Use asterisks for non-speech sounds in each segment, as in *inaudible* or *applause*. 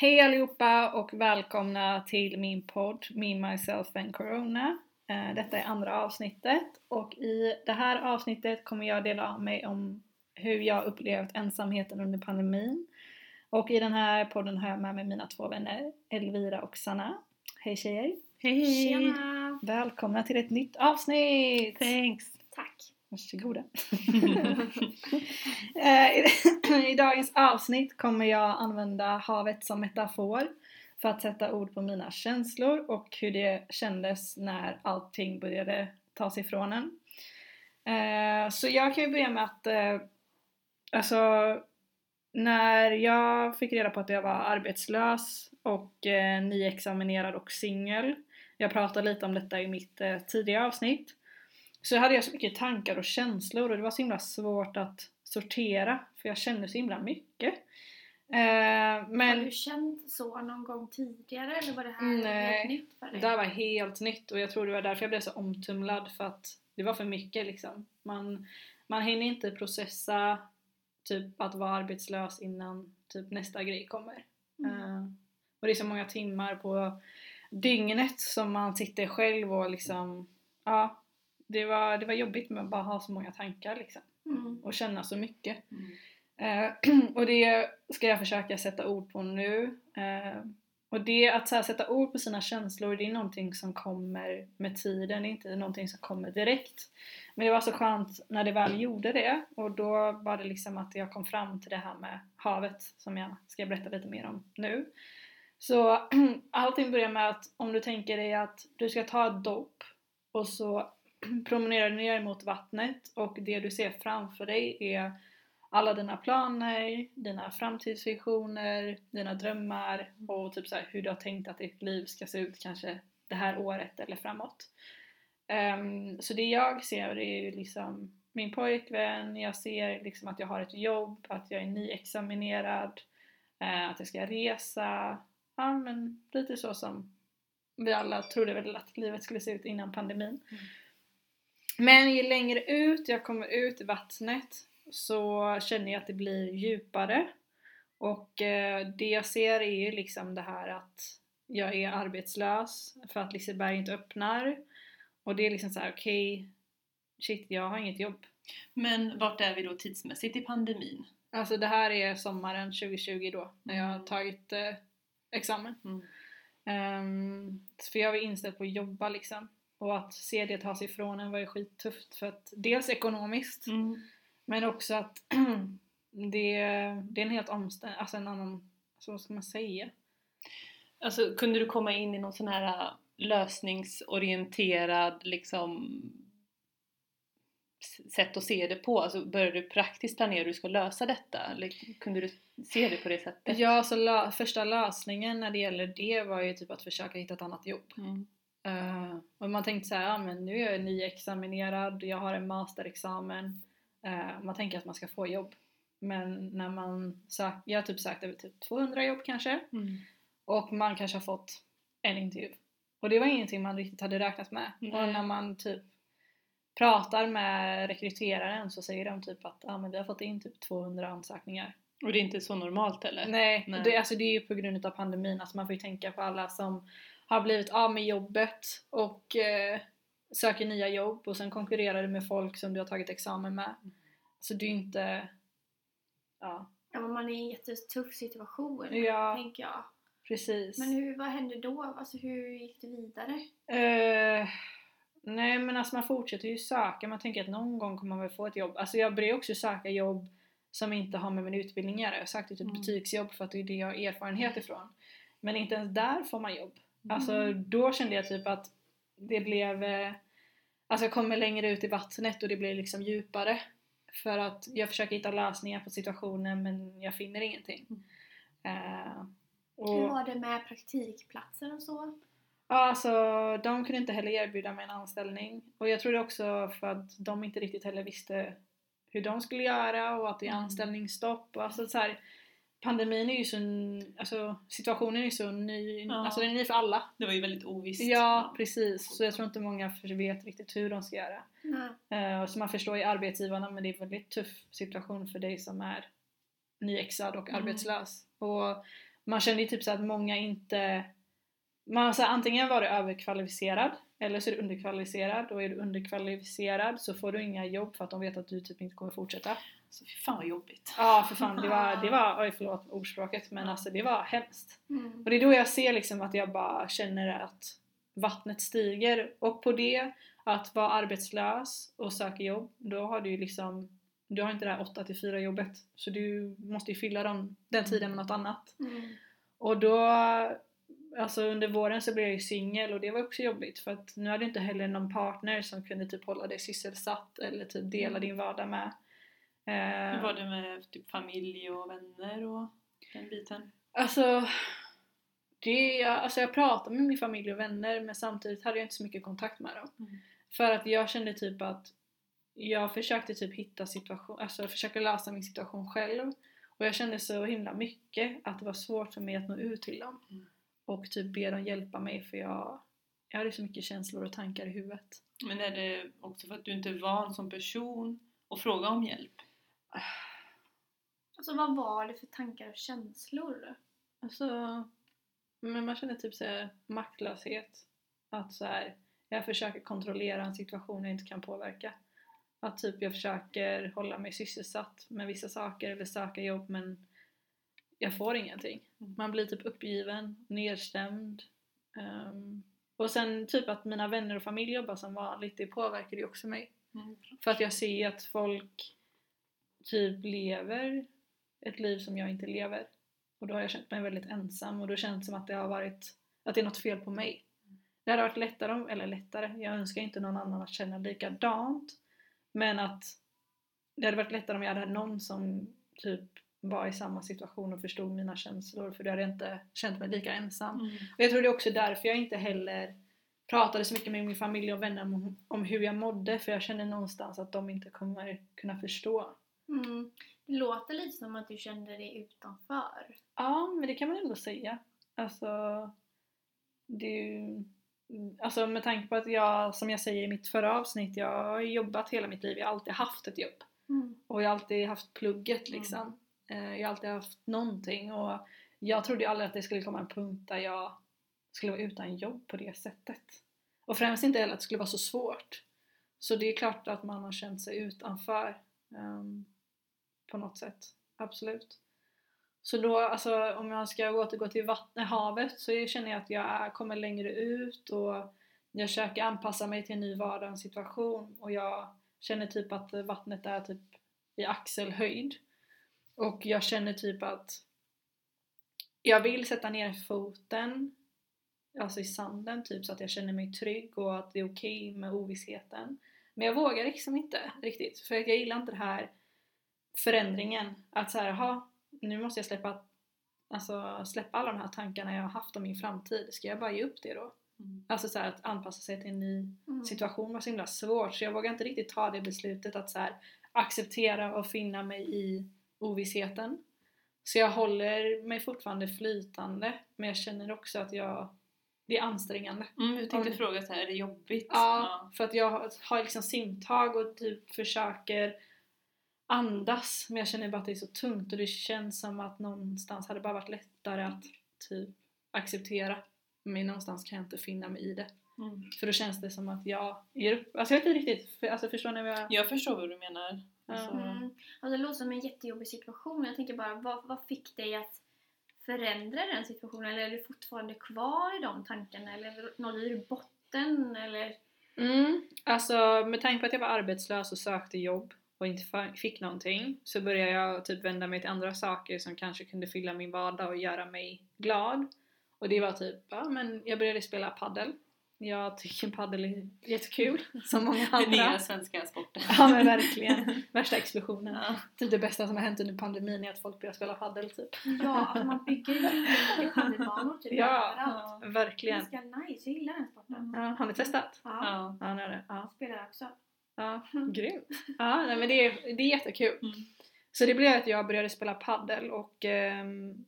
Hej allihopa och välkomna till min podd Me, Myself and Corona. Eh, Detta är andra avsnittet och i det här avsnittet kommer jag dela av mig om hur jag upplevt ensamheten under pandemin. Och i den här podden har jag med mig mina två vänner Elvira och Sanna. Hej tjejer! Hej! Tjena! Välkomna till ett nytt avsnitt! Thanks! Varsågoda! *laughs* Eh, *clears throat* I- dagens avsnitt kommer jag använda havet som metafor för att sätta ord på mina känslor och hur det kändes när allting började tas ifrån en. Eh, så jag kan ju börja med att eh, alltså när jag fick reda på att jag var arbetslös och eh, nyexaminerad och singel jag pratade lite om detta i mitt eh, avsnitt så hade jag så mycket tankar och känslor och det var så himla svårt att sortera för jag kände så himla mycket. Eh, Har men du känt så någon gång tidigare eller var det här Nej, helt nytt för dig? det här var helt nytt och jag tror det var därför jag blev så omtumlad för att det var för mycket liksom. Man, man hinner inte processa typ att vara arbetslös innan typ nästa grej kommer. Mm. Eh, och det är så många timmar på dygnet som man sitter själv och liksom, ja, det var, det var jobbigt med att bara ha så många tankar liksom Mm. och känna så mycket. Mm. Eh, *clears throat* och det ska jag försöka sätta ord på nu. Eh, och det att så här, sätta ord på sina känslor, det är någonting som kommer med tiden, det är inte någonting som kommer direkt. Men det var så skönt när det väl gjorde det och då var det liksom att jag kom fram till det här med havet som jag ska berätta lite mer om nu. Så *clears throat* allting börjar med att om du tänker dig att du ska ta ett dopp och så *clears throat* promenerar ner mot vattnet och det du ser framför dig är alla dina planer, dina framtidsvisioner, dina drömmar och typ så här hur du har tänkt att ditt liv ska se ut kanske det här året eller framåt. Um, så det jag ser är ju liksom min pojkvän, jag ser liksom att jag har ett jobb, att jag är nyexaminerad, uh, att jag ska resa, ja men lite så som vi alla trodde väl att livet skulle se ut innan pandemin. Mm. Men ju längre ut jag kommer ut i vattnet så känner jag att det blir djupare. Och eh, det jag ser är ju liksom det här att jag är arbetslös för att Liseberg inte öppnar. Och det är liksom så här: okej, shit jag har inget jobb. Men vart är vi då tidsmässigt i pandemin? Alltså det här är sommaren 2020 då, när jag har Mm. tagit eh, examen. Mm. Ehm, för jag var inställd på att jobba liksom. Och att se det tas ifrån en var ju skittufft för att dels ekonomiskt Mm. men också att *clears throat* det, det är en helt omständig, alltså en annan, så vad ska man säga? Alltså kunde du komma in i någon sån här äh, lösningsorienterad liksom sätt att se det på? Alltså började du praktiskt planera hur du ska lösa detta? Eller kunde du se det på det sättet? Ja, så lö- första lösningen när det gäller det var ju typ att försöka hitta ett annat jobb. Mm. Eh, och man tänkte så här, ja men nu är jag nyexaminerad, jag har en masterexamen. Eh, man tänker att man ska få jobb. Men när man söker, jag har typ sökt över typ 200 jobb kanske. Mm. Och man kanske har fått en intervju. Och det var ingenting man riktigt hade räknat med. Nej. Och när man typ pratar med rekryteraren så säger de typ att ah, men vi har fått in typ 200 ansökningar. Och det är inte så normalt heller? Nej, Nej. Det, alltså det är ju på grund av pandemin. Alltså man får ju tänka på alla som har blivit av med jobbet och eh, söker nya jobb och sen konkurrerar du med folk som du har tagit examen med. Så det är inte... Ja, Ja, men man är i en jättetuff situation, Ja. tänker jag. precis. Men hur, vad hände då? Alltså hur gick det vidare? Eh, nej men alltså man fortsätter ju söka, man tänker att någon gång kommer man väl få ett jobb. Alltså jag börjar också söka jobb som inte har med min utbildning att göra. Jag sökte typ Mm. betygsjobb för att det är det jag har erfarenhet ifrån. Men inte ens där får man jobb. Alltså Mm. då kände jag typ att det blev... Eh, alltså jag kommer längre ut i vattnet och det blir liksom djupare. För att jag försöker hitta lösningar på situationen men jag finner ingenting. Mm. Eh, Hur och, var det med praktikplatser och så? Ja, alltså de kunde inte heller erbjuda mig en anställning. Och jag tror det också för att de inte riktigt heller visste hur de skulle göra och att det är Mm. anställningsstopp. Och alltså så här, pandemin är ju så, alltså situationen är ju så ny, Ja. alltså den är ny för alla. Det var ju väldigt ovisst. Ja, precis. Så jag tror inte många vet riktigt hur de ska göra. Nej. Eh, så man förstår ju arbetsgivarna men det är en väldigt tuff situation för dig som är nyexad och Mm. arbetslös. Och man kände ju typ så att många inte man, så här, antingen var du överkvalificerad eller så är du underkvalificerad och är du underkvalificerad så får du inga jobb för att de vet att du typ inte kommer fortsätta. Så fy fan vad jobbigt. Ja för fan det var, det var oj förlåt ordspråket men alltså det var hemskt. Mm. Och det är då jag ser liksom att jag bara känner att vattnet stiger och på det att vara arbetslös och söka jobb då har du ju liksom du har inte det här 8 till 4 jobbet så du måste ju fylla dem, den tiden med något annat. Mm. Och då, alltså under våren så blev jag ju singel och det var också jobbigt för att nu hade jag inte heller någon partner som kunde typ hålla dig sysselsatt eller typ dela Mm. din vardag med. Hur Eh, var det med typ familj och vänner och den biten? Alltså, det, alltså jag pratade med min familj och vänner men samtidigt hade jag inte så mycket kontakt med dem. Mm. För att jag kände typ att jag försökte typ hitta situation, alltså försöka lösa min situation själv. Och jag kände så himla mycket att det var svårt för mig att nå ut till dem. Mm. Och typ be dem hjälpa mig för jag, jag hade så mycket känslor och tankar i huvudet. Men är det också för att du inte är van som person att fråga om hjälp? Alltså vad var det för tankar och känslor? Alltså, men man känner typ såhär maktlöshet. Att så här, jag försöker kontrollera en situation jag inte kan påverka. Att typ jag försöker hålla mig sysselsatt med vissa saker eller söka jobb men jag får ingenting. Mm. Man blir typ uppgiven, nedstämd. Ehm, och sen typ att mina vänner och familj jobbar som vanligt, det påverkar ju också mig. Mm. För att jag ser att folk typ lever ett liv som jag inte lever. Och då har jag känt mig väldigt ensam och då känns det som att det har varit att det är något fel på mig. Det hade varit lättare, eller lättare, jag önskar inte någon annan att känna likadant. Men att det hade varit lättare om jag hade någon som typ var i samma situation och förstod mina känslor för då hade jag inte känt mig lika ensam. Mm. Och jag tror det är också därför jag inte heller pratade så mycket med min familj och vänner om, om hur jag mådde för jag känner någonstans att de inte kommer kunna förstå. Mm. Det låter lite som att du kände dig utanför. Ja, men det kan man ändå säga. Alltså, det är ju, alltså med tanke på att jag, som jag säger i mitt förra avsnitt, jag har jobbat hela mitt liv, jag har alltid haft ett jobb. Mm. Och jag har alltid haft plugget liksom. Eh, Eh, jag har alltid haft någonting och jag trodde aldrig att det skulle komma en punkt där jag skulle vara utan jobb på det sättet. Och främst inte heller att det skulle vara så svårt. Så det är klart att man har känt sig utanför um, på något sätt. Absolut. Så då, alltså om jag ska återgå till vattnet, havet så känner jag att jag kommer längre ut och jag försöker anpassa mig till en ny vardagssituation och jag känner typ att vattnet är typ i axelhöjd. Och jag känner typ att jag vill sätta ner foten alltså i sanden typ så att jag känner mig trygg och att det är okej med ovissheten. Men jag vågar liksom inte riktigt för att jag gillar inte det här förändringen. Att såhär, jaha, nu måste jag släppa, alltså, släppa alla de här tankarna jag har haft om min framtid. Ska jag bara ge upp det då? Mm. Alltså så här, att anpassa sig till en ny Mm. situation var så himla svårt så jag vågar inte riktigt ta det beslutet att så här, acceptera och finna mig i ovissheten. Så jag håller mig fortfarande flytande men jag känner också att jag, det är ansträngande. Mm, jag tänkte Om- fråga så här, är det jobbigt? Ja, för att jag har- har liksom simtag och typ försöker andas men jag känner bara att det är så tungt och det känns som att någonstans hade det bara varit lättare att typ acceptera men någonstans kan jag inte finna mig i det. Mm. För då känns det som att jag ger upp. Alltså jag vet inte riktigt, för, alltså förstår ni vad jag... Jag förstår vad du menar. Alltså, Mm. Alltså det låter som en jättejobbig situation. Jag tänker bara, vad, vad fick dig att förändra den situationen? Eller är du fortfarande kvar i de tankarna? Eller nådde du botten? Eller? Mm, alltså med tanke på att jag var arbetslös och sökte jobb och inte fick någonting så började jag typ vända mig till andra saker som kanske kunde fylla min vardag och göra mig glad. Och det var typ, ja men jag började spela paddel. Jag tycker paddel är jättekul, som många den nya andra. svenska sporten. Ja men verkligen. Värsta explosionen. Ja. Typ det bästa som har hänt under pandemin är att folk börjar spela paddel typ. Ja, alltså man bygger ju padelbanor typ Ja. överallt. Verkligen. Ganska nice, jag gillar den sporten. Ja, har ni testat? Ja, Ja. Ja, ni har det. Ja. spelar också. Ja, *laughs* grymt. Ja, nej, men det är, det är jättekul. Mm. Så det blev att jag började spela paddel och um,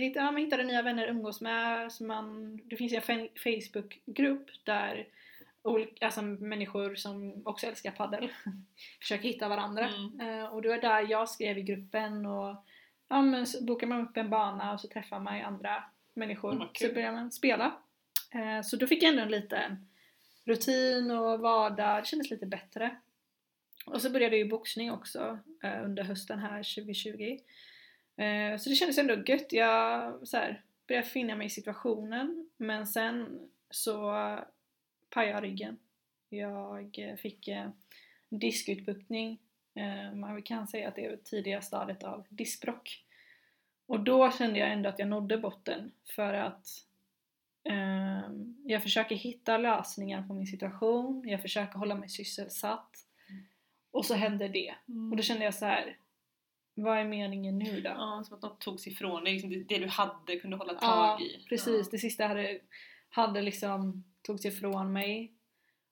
hittade, ja, man hittade nya vänner att umgås med. Så man, det finns en Facebookgrupp där olika, alltså människor som också älskar paddel *laughs* försöker hitta varandra. Mm. Eh, och det var där jag skrev i gruppen och ja, men så bokar man upp en bana och så träffar man ju andra människor. Mm, så börjar man spela. Eh, så då fick jag ändå en liten rutin och vardag, det kändes lite bättre. Och så började ju boxning också eh, under hösten här 2020. Eh, så det kändes ändå gött. Jag så här, började finna mig i situationen men sen så pajade jag ryggen. Jag fick eh, diskutbuktning. Eh, man kan säga att det är tidiga stadiet av diskbråck. Och då kände jag ändå att jag nådde botten för att eh, jag försöker hitta lösningar på min situation, jag försöker hålla mig sysselsatt och så händer det. Och då kände jag så här. Vad är meningen nu då? Ja, som att något togs ifrån dig. Liksom det, det du hade kunde hålla Ja, tag i. precis. Det sista hade, hade liksom togs ifrån mig.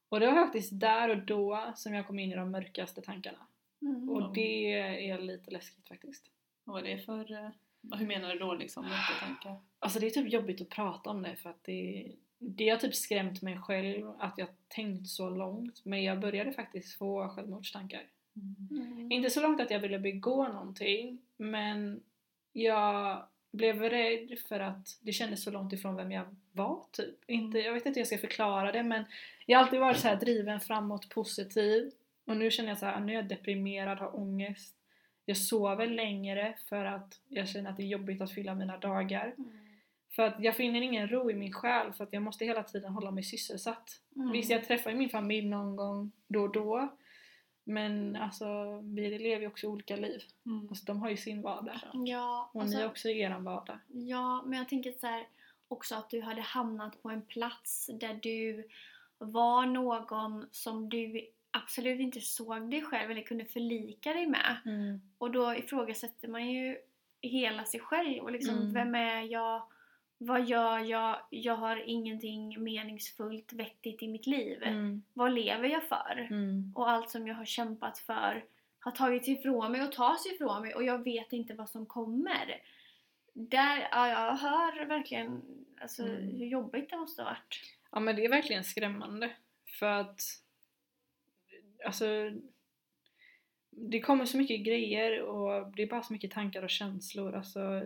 Och det var faktiskt där och då som jag kom in i de mörkaste tankarna. Mm. Och det är lite läskigt faktiskt. Vad var det för... eh, Hur menar du då liksom? Mörka tankar? Alltså det är typ jobbigt att prata om det för att det, det har typ skrämt mig själv att jag tänkt så långt. Men jag började faktiskt få självmordstankar. Mm. Inte så långt att jag ville begå någonting men jag blev rädd för att det kändes så långt ifrån vem jag var typ. Inte, jag vet inte hur jag ska förklara det men jag har alltid varit så här driven framåt, positiv och nu känner jag så här, nu är jag deprimerad, har ångest. Jag sover längre för att jag känner att det är jobbigt att fylla mina dagar. Mm. För att jag finner ingen ro i min själ för att jag måste hela tiden hålla mig sysselsatt. Mm. Visst, jag träffar min familj någon gång då och då. Men alltså, vi lever ju också olika liv. Mm. Alltså, de har ju sin vardag. Ja, Och alltså, ni har också eran vardag. ja, men jag tänker så här också att du hade hamnat på en plats där du var någon som du absolut inte såg dig själv eller kunde förlika dig med. Och då ifrågasätter man ju hela sig själv och liksom, Mm. vem är jag? Vad gör jag? Jag har ingenting meningsfullt, vettigt i mitt liv. Mm. Vad lever jag för? Mm. Och allt som jag har kämpat för har tagits ifrån mig och tas ifrån mig och jag vet inte vad som kommer. Där, ja, jag hör verkligen alltså, Mm. hur jobbigt det måste ha varit. Ja men det är verkligen skrämmande. För att alltså det kommer så mycket grejer och det är bara så mycket tankar och känslor. Alltså,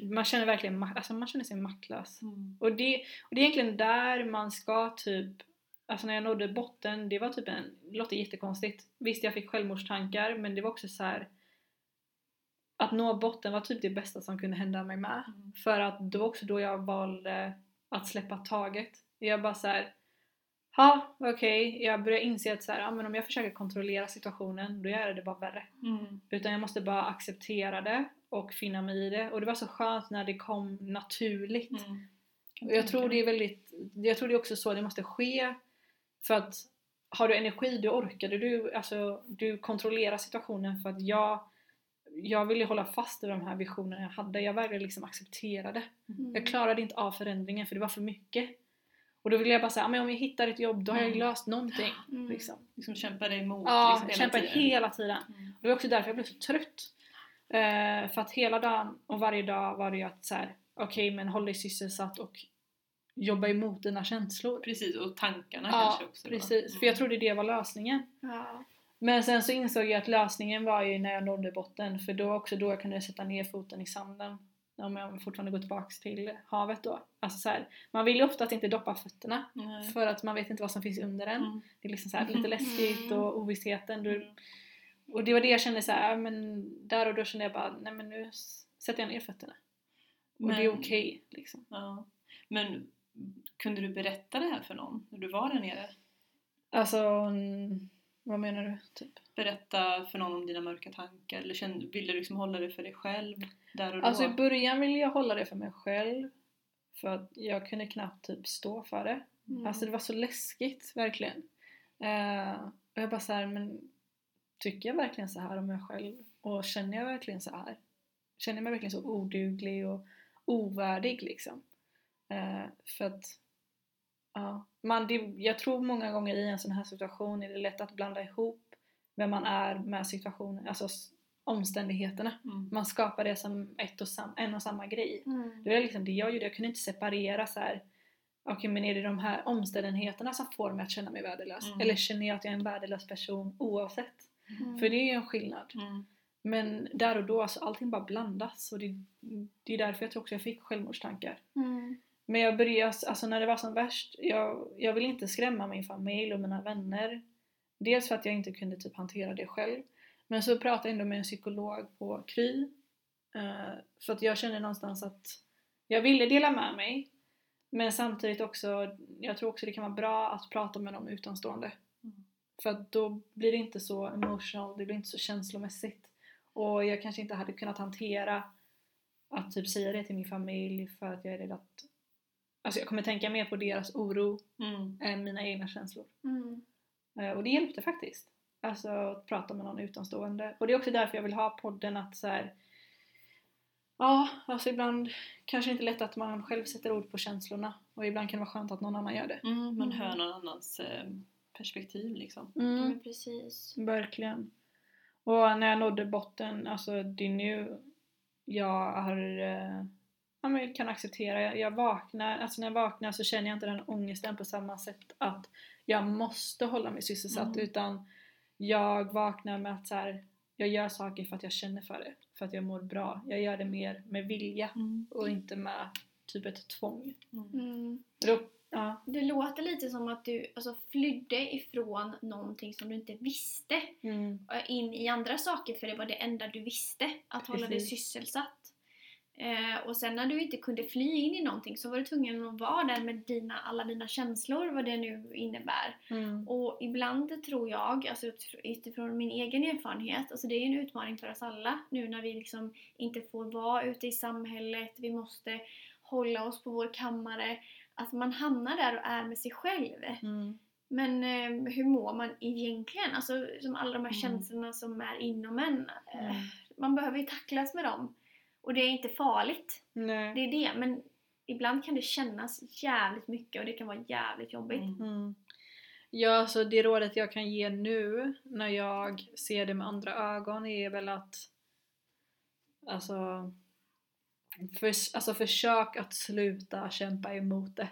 man känner verkligen alltså, man känner sig maktlös. Mm. Och det, och det är egentligen där man ska typ Alltså när jag nådde botten, det var typ en, det låter jättekonstigt. Visst jag fick självmordstankar men det var också så här. Att nå botten var typ det bästa som kunde hända mig med. Mm. För att det var också då jag valde att släppa taget. Jag bara såhär, ja okej, jag började inse att så här, ja, men om jag försöker kontrollera situationen då gör jag det bara värre. Mm. Utan jag måste bara acceptera det och finna mig i det. Och det var så skönt när det kom naturligt. Mm. Och jag tror det är väldigt, jag tror det är också så det måste ske. För att har du energi, då orkar du, du, alltså, du kontrollerar situationen för att jag jag ville hålla fast i de här visionerna jag hade. Jag vägrade liksom acceptera det. Mm. Jag klarade inte av förändringen för det var för mycket. Och då ville jag bara säga, "Ja, men om jag hittar ett jobb då har jag Mm. löst någonting. Mm. Liksom. Liksom kämpa dig emot Ja, liksom, jag kämpade tiden. hela tiden. Mm. Det var också därför jag blev så trött. Eh, för att hela dagen och varje dag var det ju att så här, okej men håll dig sysselsatt och jobba emot dina känslor. Precis, och tankarna Ja, kanske också. då. precis. För jag Mm. trodde det var lösningen. Ja. Men sen så insåg jag att lösningen var ju när jag nådde botten för då också då jag kunde sätta ner foten i sanden. Om jag fortfarande går tillbaks till havet då. Alltså så här, man vill ju ofta att inte doppa fötterna Nej. för att man vet inte vad som finns under den. Mm. Det är liksom så här, lite *laughs* läskigt Mm. och ovissheten. Du, Mm. Och det var det jag kände så här, men där och då kände jag bara, nej men nu sätter jag ner fötterna. Och det är Men- okej liksom. Ja. Men kunde du berätta det här för någon när du var där nere? Alltså, vad menar du? Typ? Berätta för någon om dina mörka tankar? Eller kände, ville du liksom hålla det för dig själv där och då? Alltså i början ville jag hålla det för mig själv. För att jag kunde knappt typ stå för det. Mm. Alltså det var så läskigt, verkligen. Eh, och jag bara så här, men tycker jag verkligen så här om mig själv? Och känner jag verkligen så här? Känner jag mig verkligen så oduglig och ovärdig liksom? Eh, för att, ja, man, det, jag tror många gånger i en sån här situation är det lätt att blanda ihop vem man är med situationen, alltså omständigheterna. Mm. Man skapar det som ett och sam, en och samma grej. Mm. Det var liksom det jag gjorde, jag kunde inte separera så här. Okej men är det de här omständigheterna som får mig att känna mig värdelös? Mm. Eller känner jag att jag är en värdelös person oavsett? Mm. För det är en skillnad. Mm. Men där och då, alltså allting bara blandas och det, det är därför jag tror också jag fick självmordstankar. Mm. Men jag började, alltså när det var som värst, jag, jag ville inte skrämma min familj och mina vänner. Dels för att jag inte kunde typ hantera det själv. Men så pratade jag ändå med en psykolog på Kry. Eh, för att jag kände någonstans att jag ville dela med mig. Men samtidigt också, jag tror också det kan vara bra att prata med någon utomstående. För att då blir det inte så emotional, det blir inte så känslomässigt. Och jag kanske inte hade kunnat hantera att typ säga det till min familj för att jag är rädd att Alltså jag kommer tänka mer på deras oro Mm. än mina egna känslor. Mm. Eh, Och det hjälpte faktiskt. Alltså att prata med någon utomstående. Och det är också därför jag vill ha podden att så här. Ja, alltså ibland kanske inte lätt att man själv sätter ord på känslorna. Och ibland kan det vara skönt att någon annan gör det. Mm, man Mm. hör någon annans eh, perspektiv liksom. Ja, men precis. Verkligen. Och när jag nådde botten, alltså det är nu jag har, eh, ja, men jag kan acceptera, jag, jag vaknar, alltså när jag vaknar så känner jag inte den ångesten på samma sätt att jag måste hålla mig sysselsatt Mm. utan jag vaknar med att så här, jag gör saker för att jag känner för det, för att jag mår bra. Jag gör det mer med vilja och inte med typ ett tvång. Mm. Då, ja. Det låter lite som att du alltså, flydde ifrån någonting som du inte visste Mm. och in i andra saker för det var det enda du visste, att hålla dig Precis. sysselsatt. Eh, och sen när du inte kunde fly in i någonting så var du tvungen att vara där med dina, alla dina känslor, vad det nu innebär. Mm. Och ibland tror jag, alltså utifrån min egen erfarenhet, alltså det är en utmaning för oss alla nu när vi liksom inte får vara ute i samhället, vi måste hålla oss på vår kammare, att man hamnar där och är med sig själv. Mm. Men eh, hur mår man egentligen? Alltså som alla de här Mm. känslorna som är inom en. Eh, Mm. Man behöver ju tacklas med dem. Och det är inte farligt, Nej. det är det. Men ibland kan det kännas jävligt mycket och det kan vara jävligt jobbigt. Mm. Mm. Ja, så det rådet jag kan ge nu när jag ser det med andra ögon är väl att alltså, för, alltså försök att sluta kämpa emot det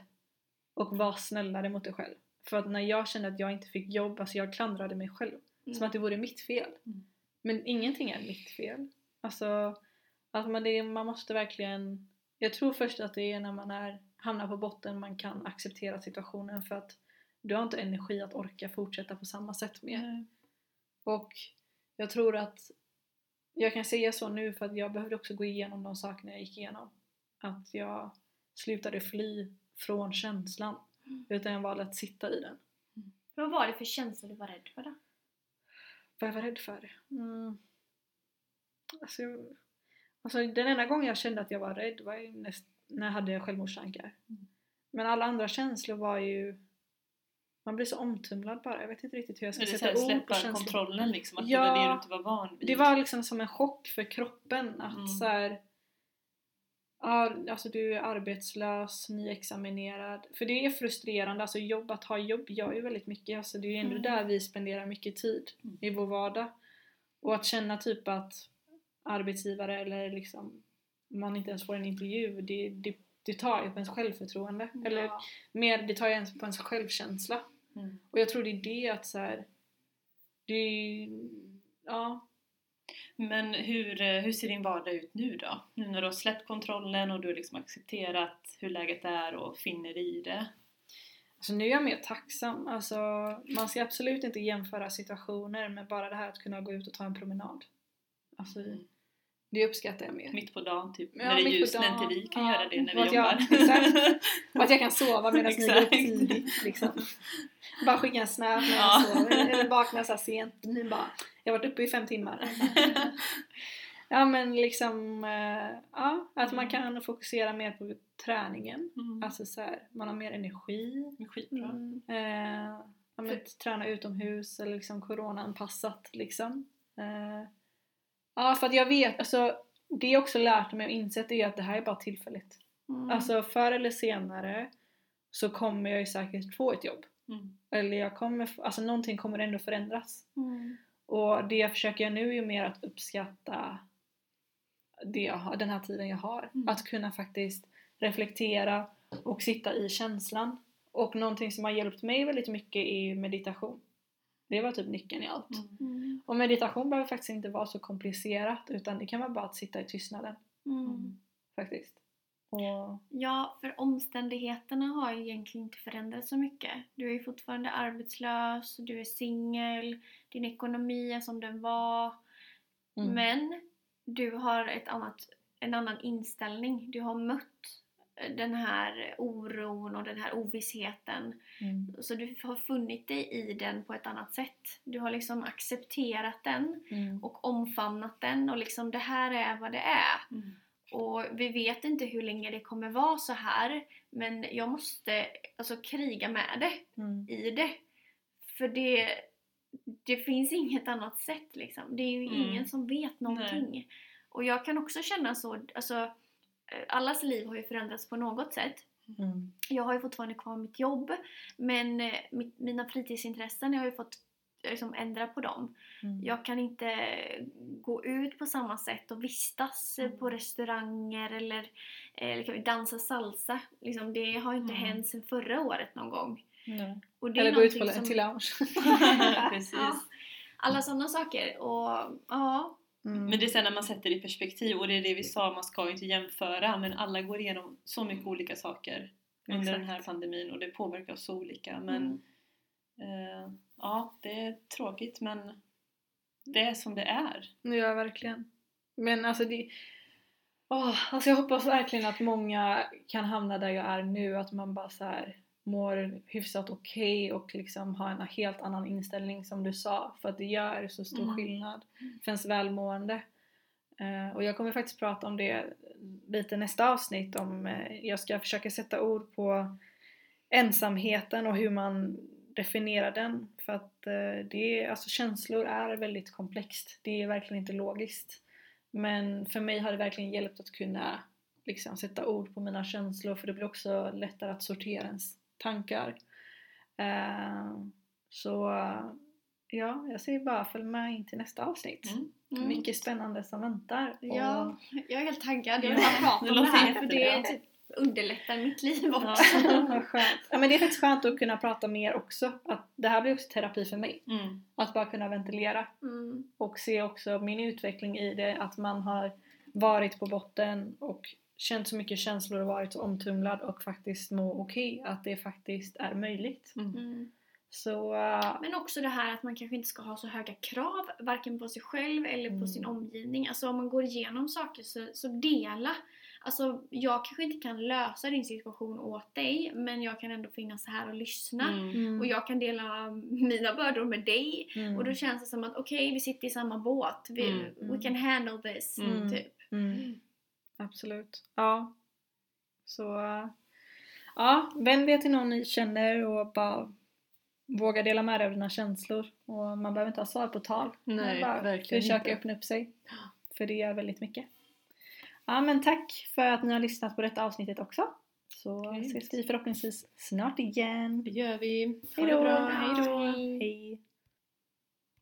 och var snällare mot dig själv. För att när jag kände att jag inte fick jobb, alltså jag klandrade mig själv. Som att det vore mitt fel. Mm. Men ingenting är mitt fel. Alltså, att man, det, man måste verkligen... Jag tror först att det är när man är, hamnar på botten man kan acceptera situationen för att du har inte energi att orka fortsätta på samma sätt mer. Mm. Och jag tror att jag kan säga så nu för att jag behövde också gå igenom de sakerna jag gick igenom. Att jag slutade fly från känslan Mm. utan jag valde att sitta i den. Vad var det för känslor du var rädd för då? Vad jag var rädd för? Mm. Alltså, jag- alltså den enda gången jag kände att jag var rädd var ju näst, när jag hade självmordstankar. Mm. Men alla andra känslor var ju... Man blir så omtumlad bara. Jag vet inte riktigt hur jag ska det sätta ord på känslor. kontrollen liksom? Att Ja. det var det du inte var van vid? Det var liksom som en chock för kroppen att Mm. så här, Ja, alltså du är arbetslös, nyexaminerad. För det är frustrerande, alltså jobb, att ha jobb gör ju väldigt mycket. Alltså det är ju ändå Mm. där vi spenderar mycket tid Mm. i vår vardag. Och att känna typ att arbetsgivare eller liksom man inte ens får en intervju, det, det, det tar ju på ens självförtroende. Eller Ja. mer, det tar ju ens på ens självkänsla. Mm. Och jag tror det är det att så här, det är, ja, Men hur, eh, hur ser din vardag ut nu då? Nu när du har släppt kontrollen och du har liksom accepterat hur läget är och finner i det. Alltså nu är jag mer tacksam. Alltså, man ska absolut inte jämföra situationer men bara det här att kunna gå ut och ta en promenad. Alltså, det uppskattar jag mer. Mitt på dagen typ, Ja, när det är ljust, när inte vi kan Ja, göra det när vi jag- jobbar. exakt. Och att jag kan sova medan ni går upp tidigt. Liksom. Bara skicka en snap när jag Ja. sover. Eller vakna så sent. Ni bara, jag har varit uppe i fem timmar. *laughs* Ja men liksom, eh, ja, att man kan fokusera mer på träningen. Mm. Alltså så här, man har mer energi. Skitbra. Mm. Eh, ja, men, träna utomhus eller liksom coronaanpassat liksom. Eh, ja, för att jag vet, alltså det jag också lärt mig och insett är att det här är bara tillfälligt. Mm. Alltså förr eller senare så kommer jag ju säkert få ett jobb. Mm. Eller jag kommer, alltså någonting kommer ändå förändras. Mm. Och det jag försöker göra nu är ju mer att uppskatta det jag har, den här tiden jag har. Mm. Att kunna faktiskt reflektera och sitta i känslan. Och någonting som har hjälpt mig väldigt mycket är meditation. Det var typ nyckeln i allt. Mm. Mm. Och meditation behöver faktiskt inte vara så komplicerat utan det kan vara bara att sitta i tystnaden Mm. faktiskt. Och, Ja, för omständigheterna har ju egentligen inte förändrats så mycket. Du är ju fortfarande arbetslös, du är singel, din ekonomi är som den var. mm, Men du har ett annat, en annan inställning. Du har mött den här oron och den här ovissheten. mm, Så du har funnit dig i den på ett annat sätt. Du har liksom accepterat den mm, och omfamnat den och liksom det här är vad det är. Mm. Och vi vet inte hur länge det kommer vara så här men jag måste alltså kriga med det, mm, i det. För det, det finns inget annat sätt liksom. Det är ju Mm. ingen som vet någonting. Och jag kan också känna så, alltså allas liv har ju förändrats på något sätt. mm, Jag har ju fortfarande kvar mitt jobb men eh, mitt, mina fritidsintressen, jag har ju fått eh, liksom ändra på dem. mm. Jag kan inte gå ut på samma sätt och vistas eh, Mm. på restauranger eller, eh, liksom dansa salsa. Liksom, det har ju inte Mm. hänt sedan förra året någon gång. Nej. Och det är Eller gå ut på, som- till lounge. *laughs* Precis. Ja, alla sådana saker. Och ja, Mm. Men det är sen när man sätter det i perspektiv och det är det vi sa, man ska ju inte jämföra men alla går igenom så mycket olika saker under Exakt. den här pandemin och det påverkar oss så olika men Mm. eh, ja, det är tråkigt men det är som det är. Ja, verkligen. Men alltså det... Åh, alltså jag hoppas verkligen att många kan hamna där jag är nu, att man bara så här mår hyfsat okej och liksom har en helt annan inställning som du sa, för att det gör så stor Mm. skillnad för ens välmående. Eh, och jag kommer faktiskt prata om det lite nästa avsnitt, om eh, jag ska försöka sätta ord på ensamheten och hur man definierar den. För att eh, det är, alltså känslor är väldigt komplext. Det är verkligen inte logiskt. Men för mig har det verkligen hjälpt att kunna liksom, sätta ord på mina känslor för det blir också lättare att sortera ens tankar. Eh, så ja, jag säger bara följ med in till nästa avsnitt. Mm. mm. Mycket spännande som väntar. ja, jag är helt taggad. Jag Ja, vill bara prata om det här för det jättebra. typ underlättar mitt liv Ja. också. *laughs* Vad skönt. Ja, men det är faktiskt skönt att kunna prata mer också. Att det här blir också terapi för mig. Mm. Att bara kunna ventilera Mm. och se också min utveckling i det. Att man har varit på botten och känt så mycket känslor och varit så omtumlad och faktiskt må okej. Att det faktiskt är möjligt. Mm. Mm. Så äh, Men också det här att man kanske inte ska ha så höga krav varken på sig själv eller på Mm. sin omgivning. Alltså om man går igenom saker så, så dela. Alltså jag kanske inte kan lösa din situation åt dig men jag kan ändå finnas här och lyssna. Mm. Och jag kan dela mina bördor med dig. mm, Och då känns det som att okej, vi sitter i samma båt. Vi, Mm. We can handle this. Mm. Typ. Absolut. Ja. Så äh, ja, vänd det till någon ni känner och bara våga dela med dig av dina känslor. Och man behöver inte ha svar på tal. Nej, bara verkligen försöka inte. öppna upp sig. För det gör väldigt mycket. Ja men tack för att ni har lyssnat på detta avsnittet också. Så Grymt. ses vi förhoppningsvis snart igen. Det gör vi. Ha Hejdå. det bra. Hejdå. Hej. Hej!